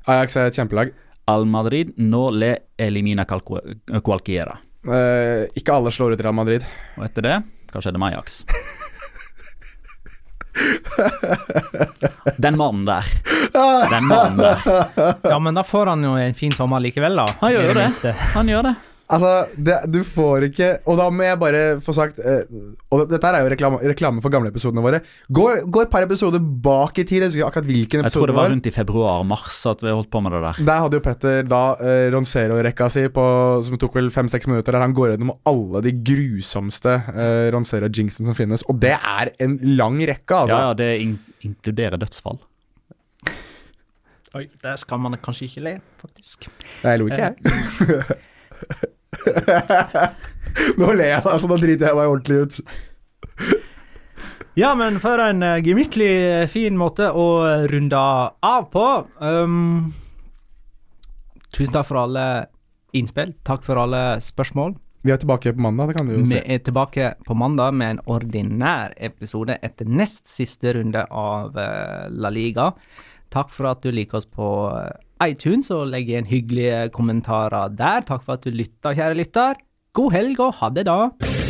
Ajax er et kjempelag. Al Madrid no le elimina cualquiera. Eh, ikke alle slår ut Real Madrid. Og etter det, hva skjedde med Ajax? Den mannen der. Den mannen der. Ja, men da får han jo en fin sommer likevel, da. Han gjør det. Han gjør det. Altså, det, du får ikke Og da må jeg bare få sagt eh, Og dette er jo reklame, reklame for gamle episodene våre. Gå, gå et par episoder bak i tid. Jeg husker akkurat hvilken Jeg tror det var rundt i februar-mars at vi holdt på med det der. Der hadde jo Petter da eh, Roncero-rekka si, på, som tok vel fem-seks minutter, der han går gjennom alle de grusomste eh, Roncero-jinxene som finnes. Og det er en lang rekke, altså. Ja, ja, det in inkluderer dødsfall. Oi, der skal man kanskje ikke le, faktisk. Jeg lo ikke, jeg. Nå ler jeg, altså. Da driter jeg meg ordentlig ut. Ja, men for en uh, gemyttlig, eh, fin måte å runde av på. Um, tusen takk for alle innspill. Takk for alle spørsmål. Vi er tilbake på mandag, det kan du jo Vi er tilbake på mandag med en ordinær episode etter nest siste runde av eh, La Liga. Takk for at du liker oss på eh, iTunes og legge igjen hyggelige kommentarer der. Takk for at du lytta, kjære lytter. God helg og ha det, da.